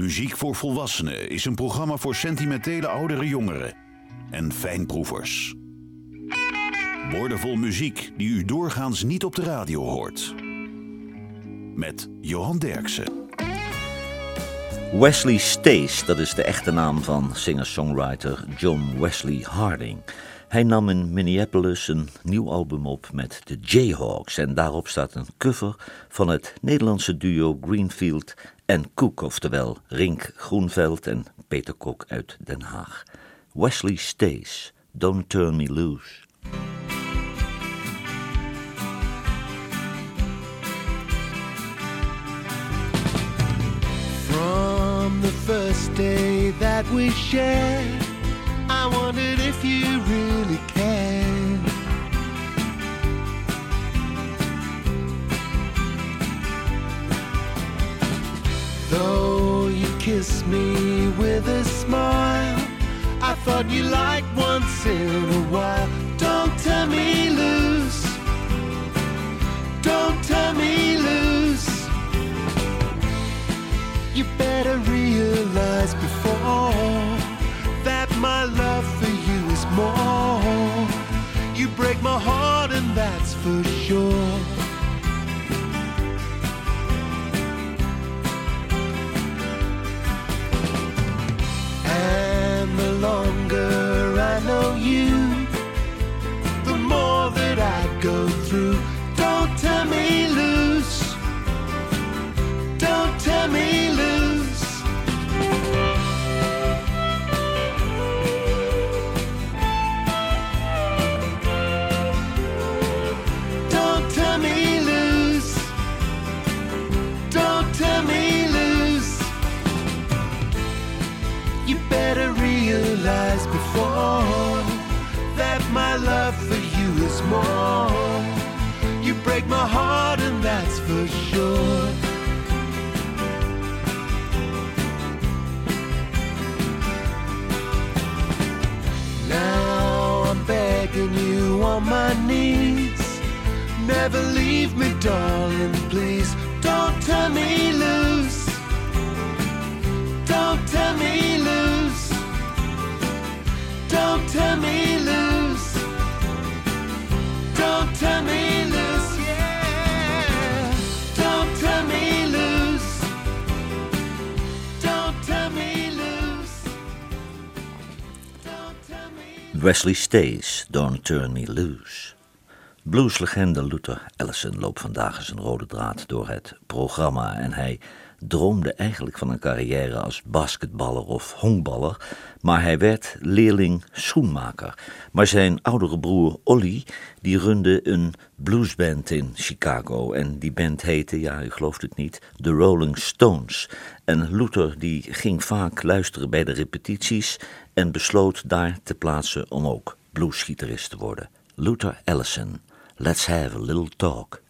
Muziek voor Volwassenen is een programma voor sentimentele oudere jongeren en fijnproevers. Woordenvol muziek die u doorgaans niet op de radio hoort. Met Johan Derksen. Wesley Stace, dat is de echte naam van singer-songwriter John Wesley Harding. Hij nam in Minneapolis een nieuw album op met de Jayhawks en daarop staat een cover van het Nederlandse duo Greenfield en Cook, oftewel Rink Groenveld en Peter Kok uit Den Haag. Wesley Stace, Don't Turn Me Loose. From the first day that we shared, I wondered if you Kissed me with a smile, I thought you liked once in a while. Don't turn me loose. Don't turn me loose. You better realize before that my love for you is more. You break my heart, and that's for sure. Never leave me, darling, please. Don't turn me loose. Don't turn me loose. Don't turn me loose. Don't turn me loose. Don't turn me loose. Don't turn me loose. Wesley Stace, Don't Turn Me Loose. Blueslegende Luther Allison loopt vandaag als een rode draad door het programma en hij droomde eigenlijk van een carrière als basketballer of honkballer, maar hij werd leerling schoenmaker. Maar zijn oudere broer Olly, die runde een bluesband in Chicago en die band heette, ja u gelooft het niet, The Rolling Stones. En Luther die ging vaak luisteren bij de repetities en besloot daar te plaatsen om ook bluesgitarist te worden. Luther Allison, let's have a little talk.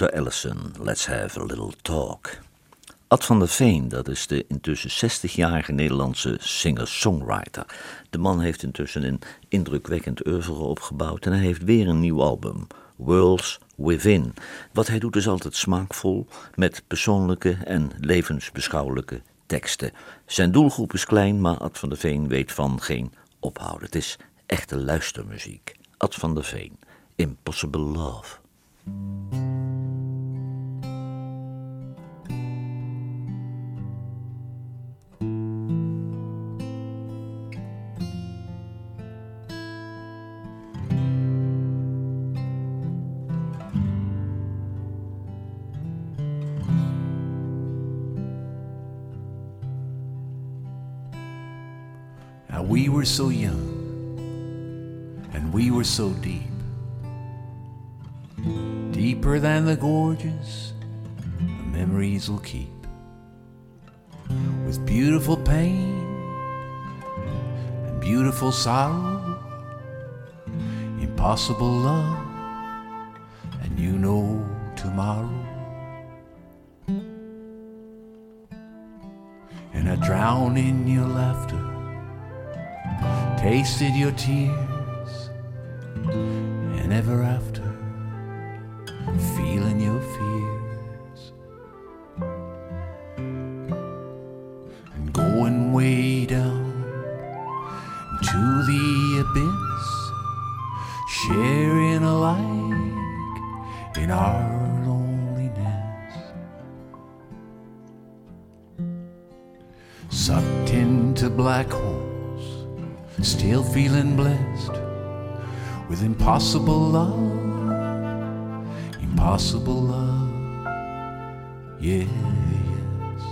Luther Allison, Let's Have a Little Talk. Ad van der Veen, dat is de intussen 60-jarige Nederlandse singer-songwriter. De man heeft intussen een indrukwekkend oeuvre opgebouwd en hij heeft weer een nieuw album, Worlds Within. Wat hij doet is altijd smaakvol, met persoonlijke en levensbeschouwelijke teksten. Zijn doelgroep is klein, maar Ad van der Veen weet van geen ophouden. Het is echte luistermuziek. Ad van der Veen, Impossible Love. So young and we were so deep. Deeper than the gorges the memories will keep. With beautiful pain and beautiful sorrow, impossible love, and you know tomorrow. And I drown in your laughter tasted your tears, and ever after, feeling your fears, and going way down to the abyss, sharing alike in our loneliness, sucked into black holes still feeling blessed with impossible love, impossible love, yeah, yes.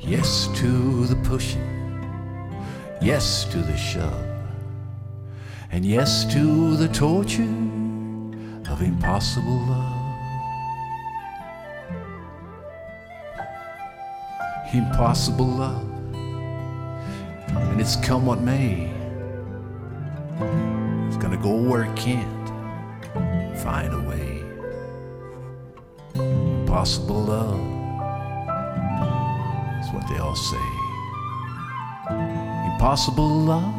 Yes to the pushing, yes to the shove, and yes to the torture of impossible love. Impossible love. And it's come what may. It's gonna go where it can't. Find a way. Impossible love. That's what they all say. Impossible love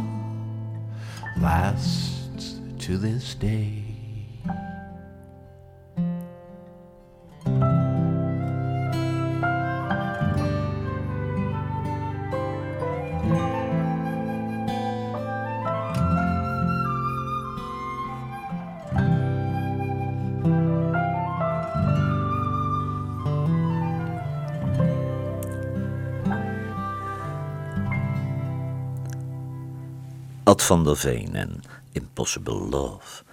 lasts to this day. Van der Veen en Impossible Love.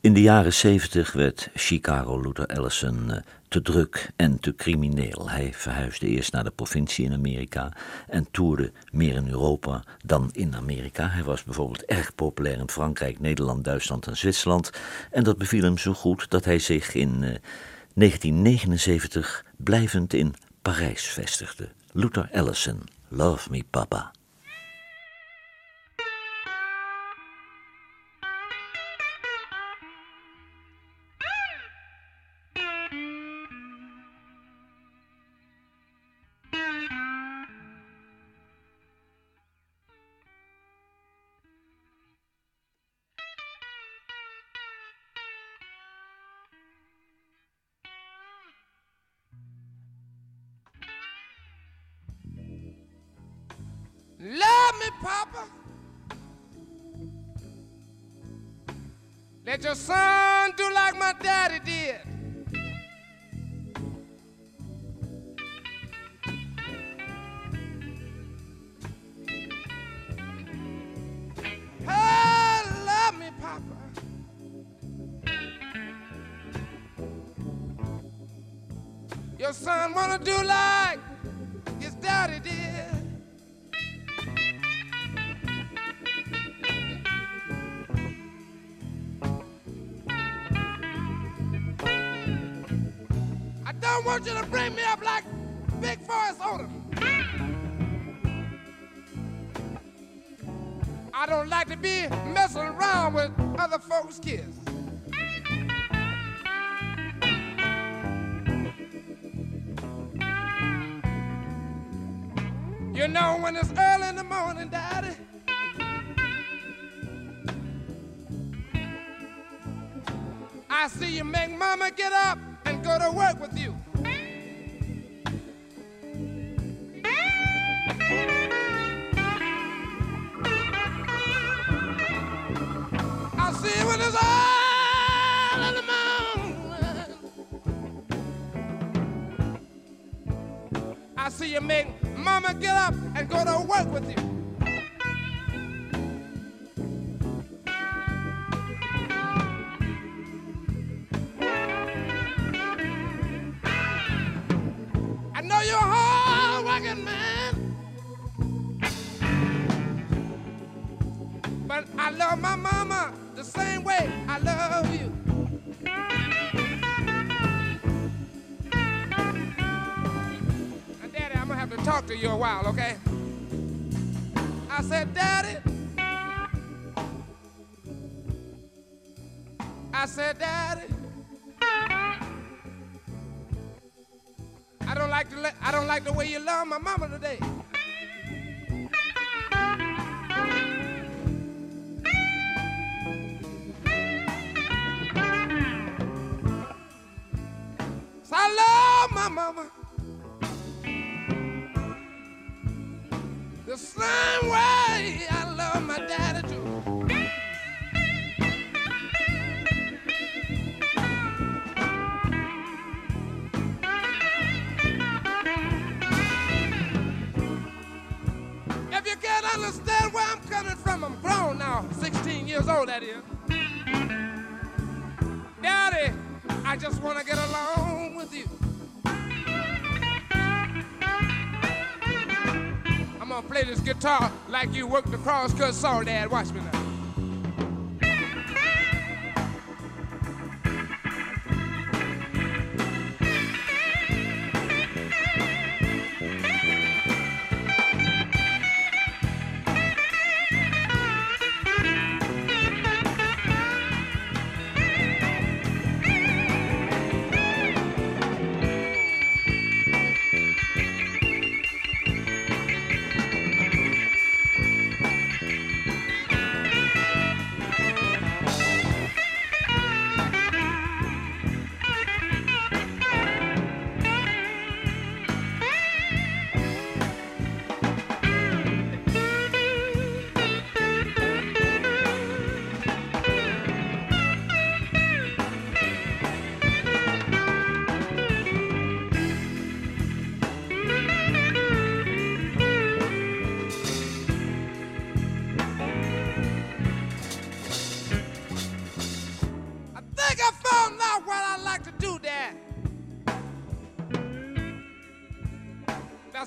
In de jaren zeventig werd Chicago Luther Allison eh, te druk en te crimineel. Hij verhuisde eerst naar de provincie in Amerika en toerde meer in Europa dan in Amerika. Hij was bijvoorbeeld erg populair in Frankrijk, Nederland, Duitsland en Zwitserland. En dat beviel hem zo goed dat hij zich in 1979 eh, blijvend in Parijs vestigde. Luther Allison, Love Me Papa. Me up like Big Forest Odom. I don't like to be messing around with other folks' kids. You know when it's early in the morning, Daddy. I see you make Mama get up and go to work with you. See you make mama get up and go to work with you. A while, okay? I said, Daddy. I said, Daddy. I don't like the I don't like the way you love my mama today. I love my mama the same way I love my daddy too. If you can't understand where I'm coming from, I'm grown now, 16 years old that is. Daddy, I just want to get along with you. Gonna play this guitar like you worked the cross-cut saw, Dad. Watch me now.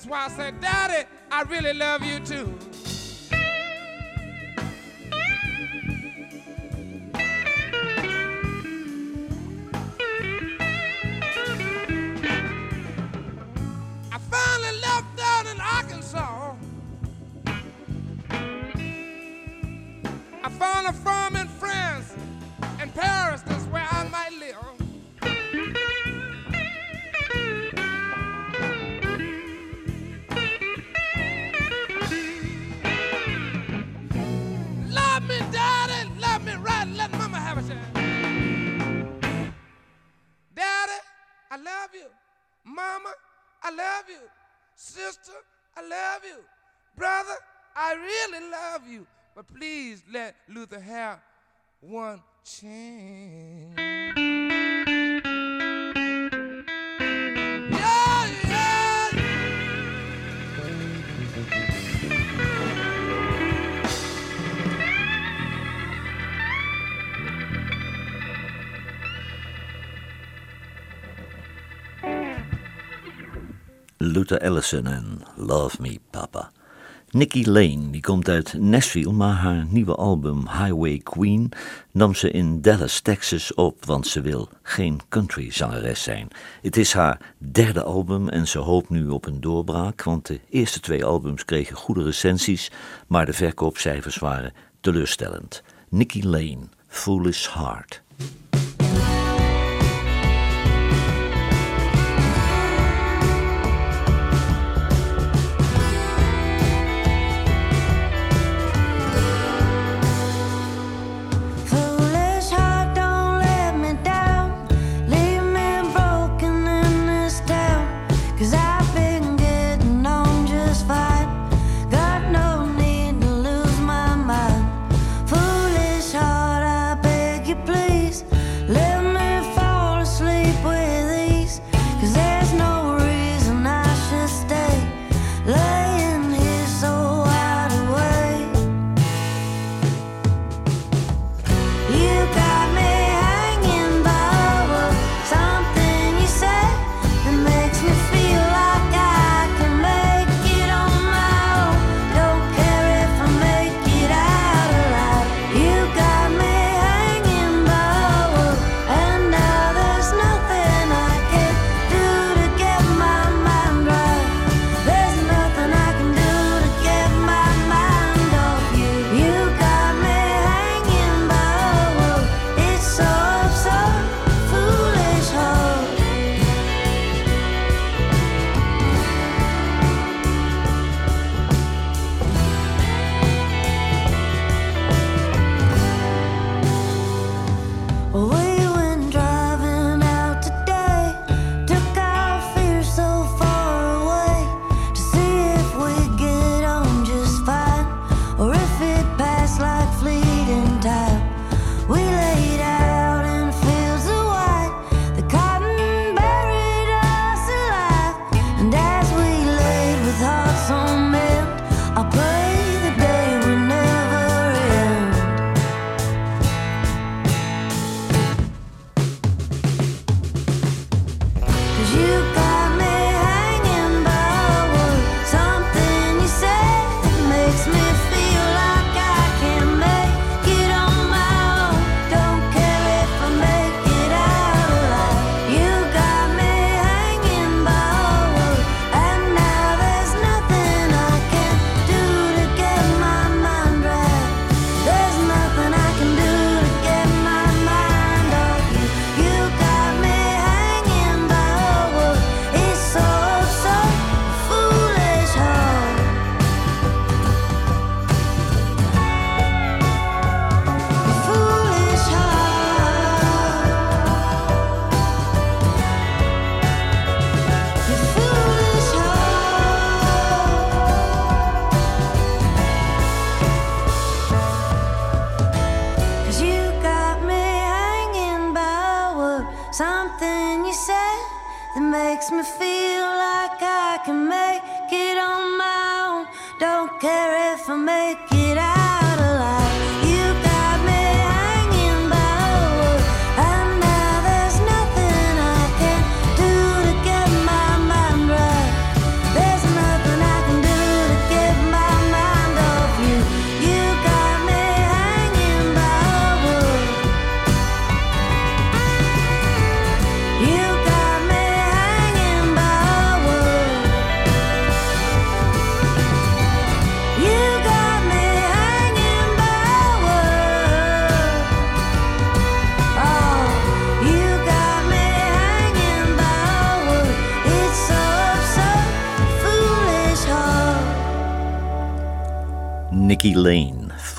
Why I said, Daddy, I really love you too. One chance. Luther Allison en Love Me Papa. Nikki Lane die komt uit Nashville, maar haar nieuwe album Highway Queen nam ze in Dallas, Texas op, want ze wil geen country zangeres zijn. Het is haar derde album en ze hoopt nu op een doorbraak, want de eerste twee albums kregen goede recensies, maar de verkoopcijfers waren teleurstellend. Nikki Lane, Foolish Heart.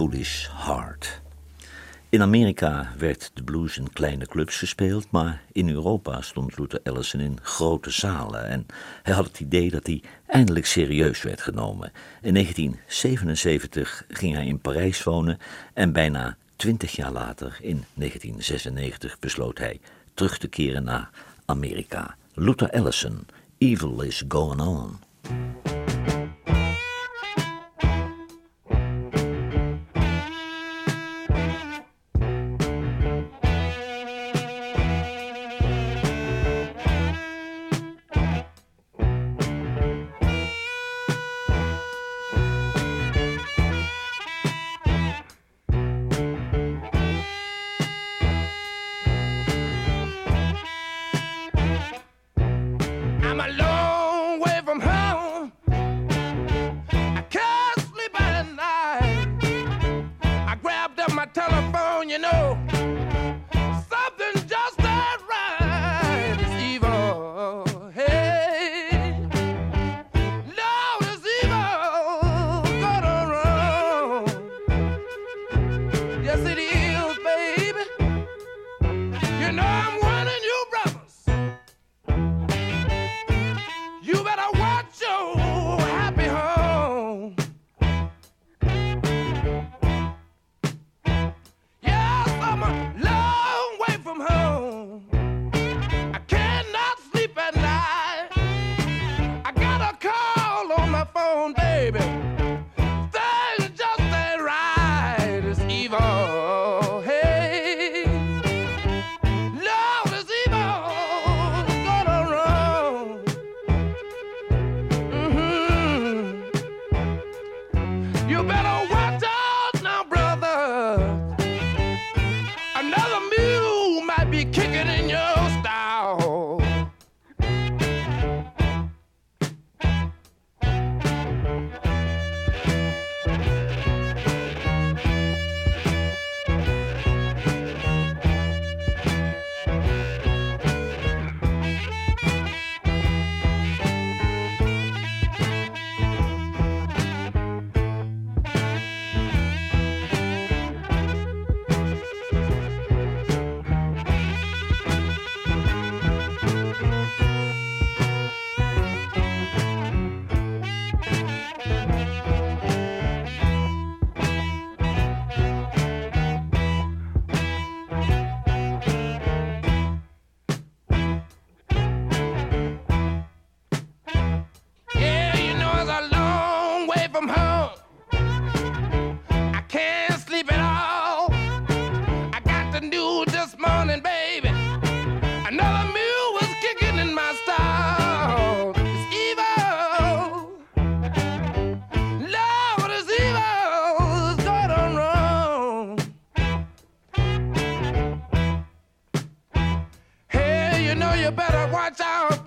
Foolish Heart. In Amerika werd de blues in kleine clubs gespeeld, maar in Europa stond Luther Ellison in grote zalen en hij had het idee dat hij eindelijk serieus werd genomen. In 1977 ging hij in Parijs wonen en bijna twintig jaar later, in 1996, besloot hij terug te keren naar Amerika. Luther Ellison, Evil is Going On. on, baby. That's out.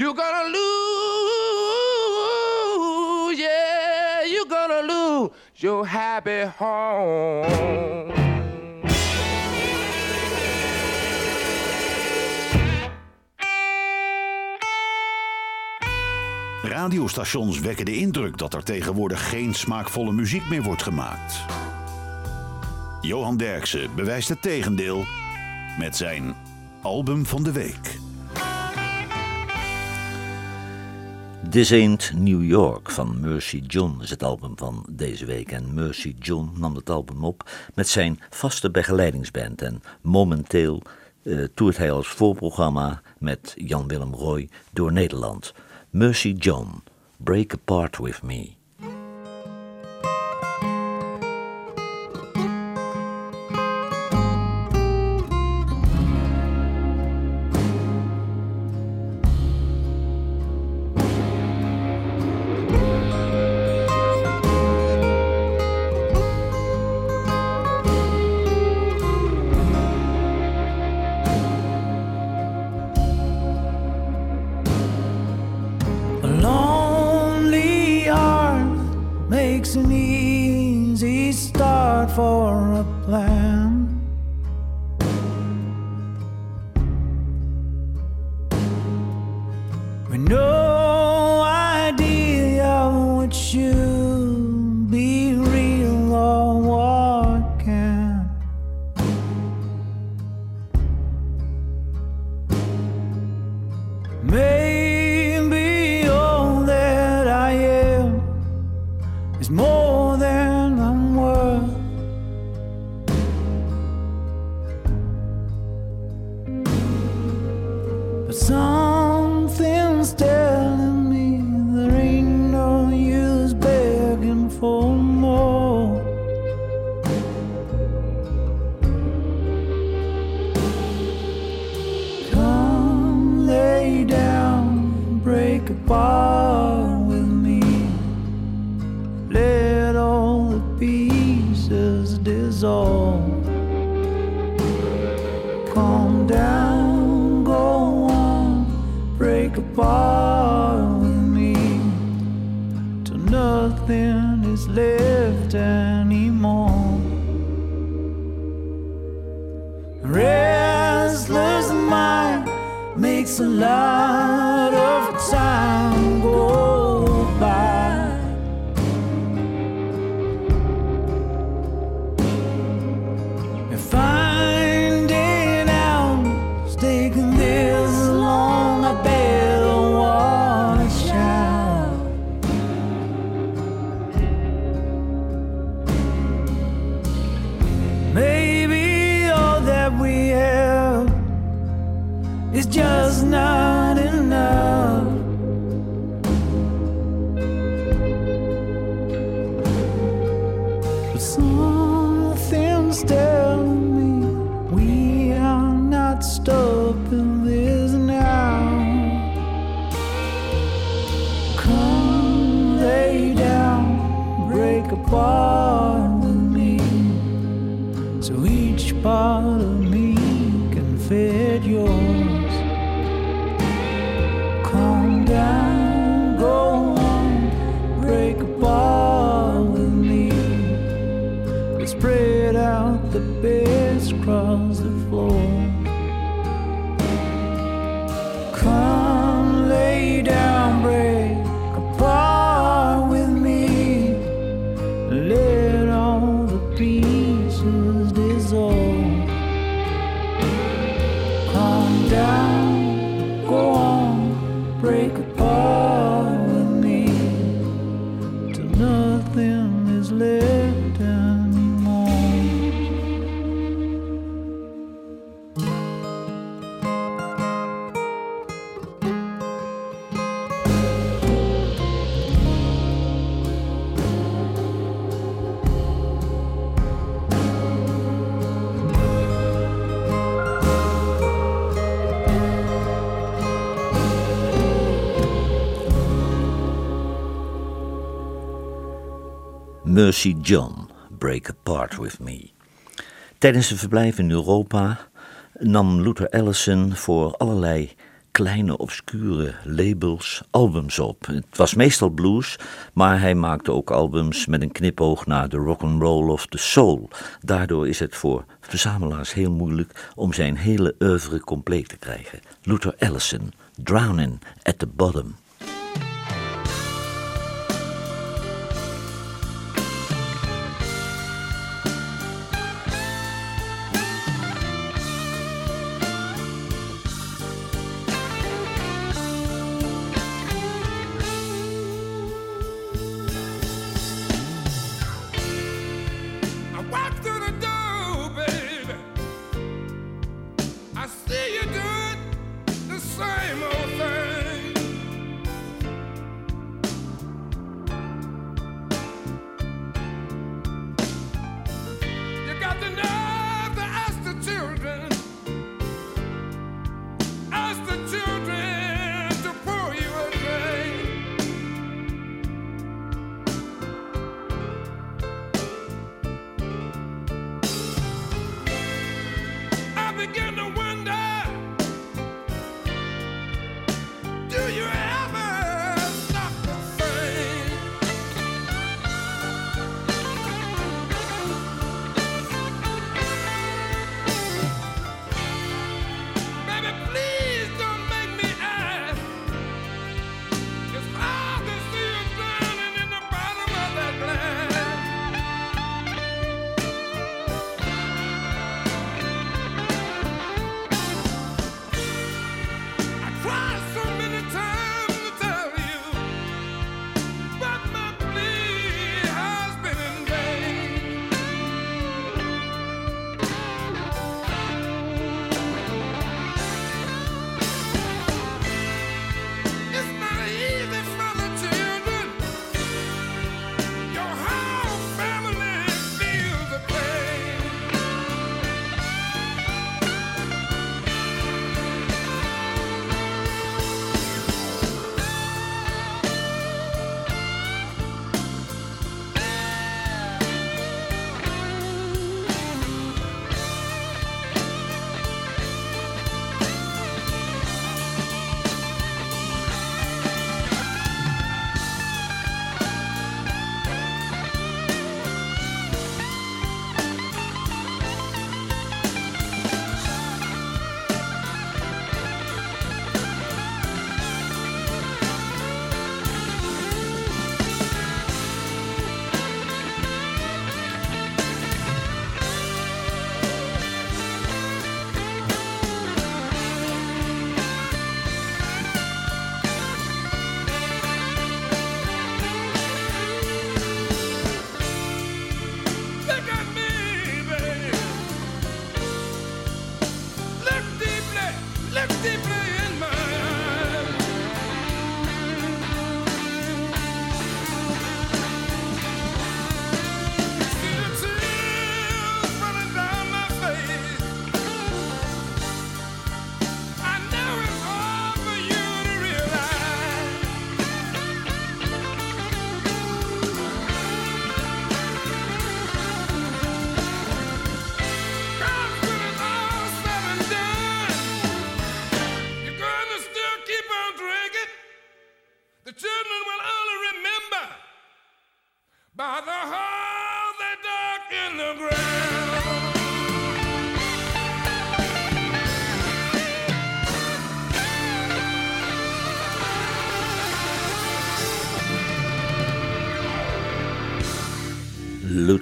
You're gonna lose, yeah, you're gonna lose your happy home. Radiostations wekken de indruk dat er tegenwoordig geen smaakvolle muziek meer wordt gemaakt. Johan Derksen bewijst het tegendeel met zijn album van de week. This Ain't New York van Mercy John is het album van deze week. En Mercy John nam het album op met zijn vaste begeleidingsband. En momenteel uh, toert hij als voorprogramma met Jan-Willem Roy door Nederland. Mercy John, Break Apart With Me. you. just not. Mercy John, Break Apart With Me. Tijdens zijn verblijf in Europa nam Luther Allison voor allerlei kleine, obscure labels albums op. Het was meestal blues, maar hij maakte ook albums met een knipoog naar de rock and roll of the soul. Daardoor is het voor verzamelaars heel moeilijk om zijn hele oeuvre compleet te krijgen. Luther Allison, Drowning at the Bottom. Begin to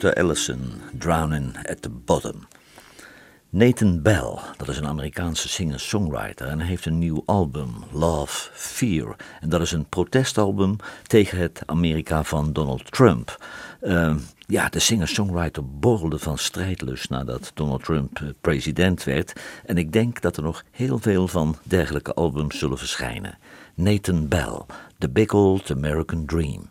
Luther Allison, Drowning at the Bottom. Nathan Bell, dat is een Amerikaanse singer-songwriter en heeft een nieuw album, Love, Fear. En dat is een protestalbum tegen het Amerika van Donald Trump. Eh, ja, de singer-songwriter borrelde van strijdlust nadat Donald Trump eh, president werd. En ik denk dat er nog heel veel van dergelijke albums zullen verschijnen. Nathan Bell, The Big Old American Dream.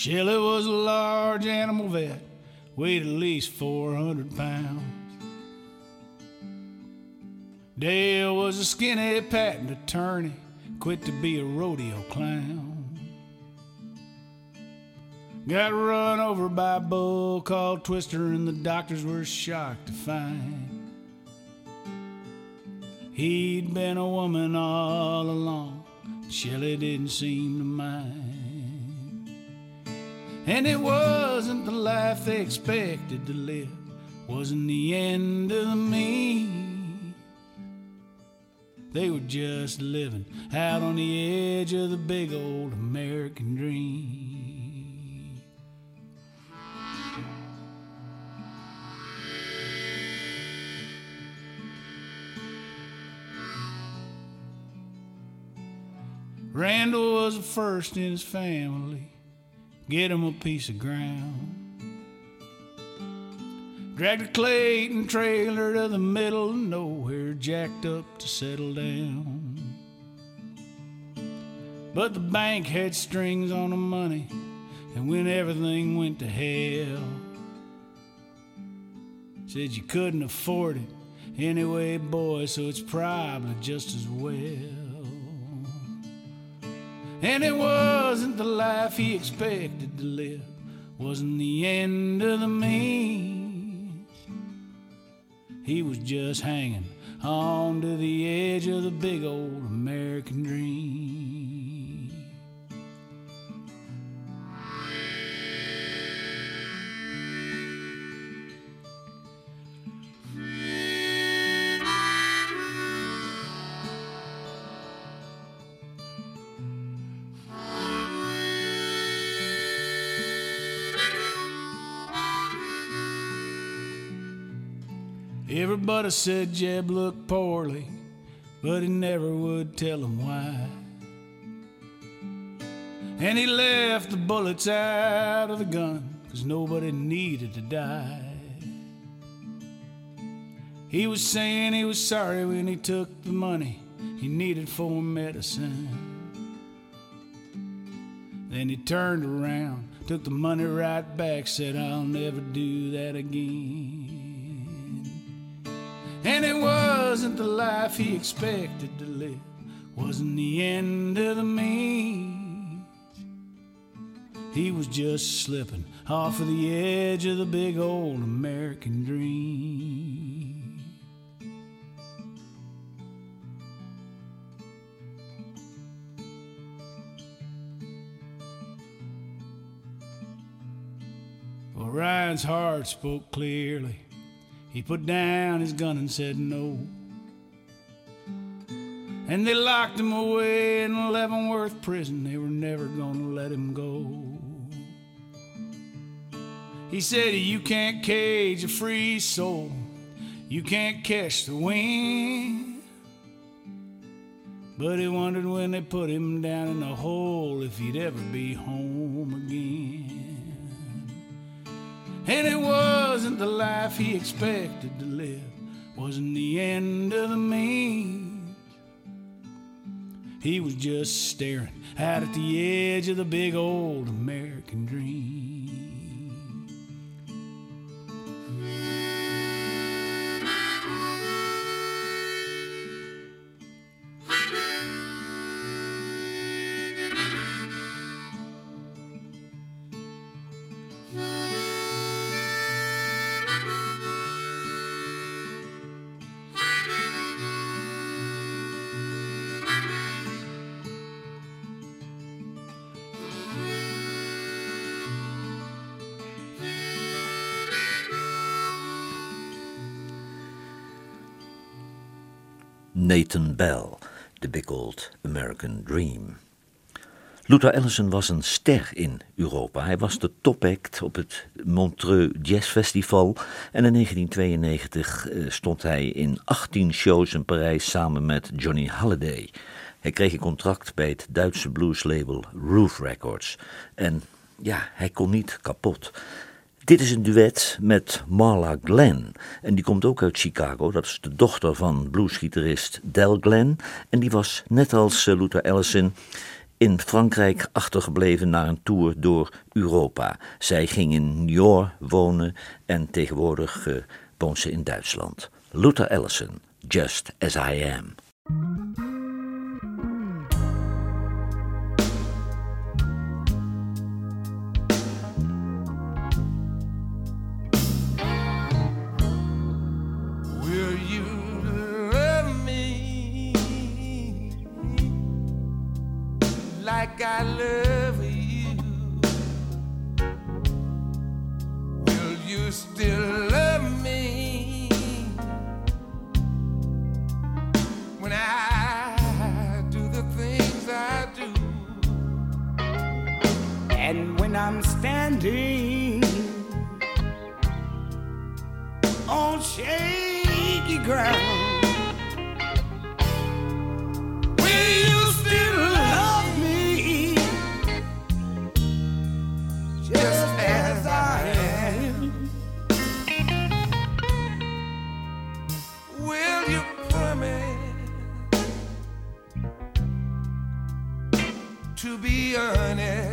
Shelley was a large animal vet, weighed at least 400 pounds. Dale was a skinny patent attorney, quit to be a rodeo clown. Got run over by a bull called Twister, and the doctors were shocked to find he'd been a woman all along. Shelley didn't seem to mind. And it wasn't the life they expected to live, wasn't the end of the me. They were just living out on the edge of the big old American dream. Randall was the first in his family. Get him a piece of ground. Dragged a Clayton trailer to the middle of nowhere, jacked up to settle down. But the bank had strings on the money, and when everything went to hell, said you couldn't afford it anyway, boy, so it's probably just as well. And it wasn't the life he expected to live, wasn't the end of the means. He was just hanging on to the edge of the big old American dream. Everybody said Jeb looked poorly, but he never would tell them why. And he left the bullets out of the gun, cause nobody needed to die. He was saying he was sorry when he took the money he needed for medicine. Then he turned around, took the money right back, said, I'll never do that again. And it wasn't the life he expected to live, wasn't the end of the means. He was just slipping off of the edge of the big old American dream. Well, Ryan's heart spoke clearly. He put down his gun and said no. And they locked him away in Leavenworth prison. They were never gonna let him go. He said, You can't cage a free soul, you can't catch the wind. But he wondered when they put him down in the hole if he'd ever be home again. And it wasn't the life he expected to live, wasn't the end of the means. He was just staring out at the edge of the big old American dream. Nathan Bell, The Big Old American Dream. Luther Allison was een ster in Europa. Hij was de topact op het Montreux Jazz Festival. En in 1992 eh, stond hij in 18 shows in Parijs samen met Johnny Halliday. Hij kreeg een contract bij het Duitse blueslabel Roof Records. En ja, hij kon niet kapot. Dit is een duet met Marla Glenn. En die komt ook uit Chicago. Dat is de dochter van bluesgitarist Del Glenn. En die was, net als eh, Luther Allison, in Frankrijk achtergebleven na een tour door Europa. Zij ging in New wonen en tegenwoordig uh, woont ze in Duitsland. Luther Allison, Just As I Am. still love me when I do the things I do. And when I'm standing on shaky ground. journey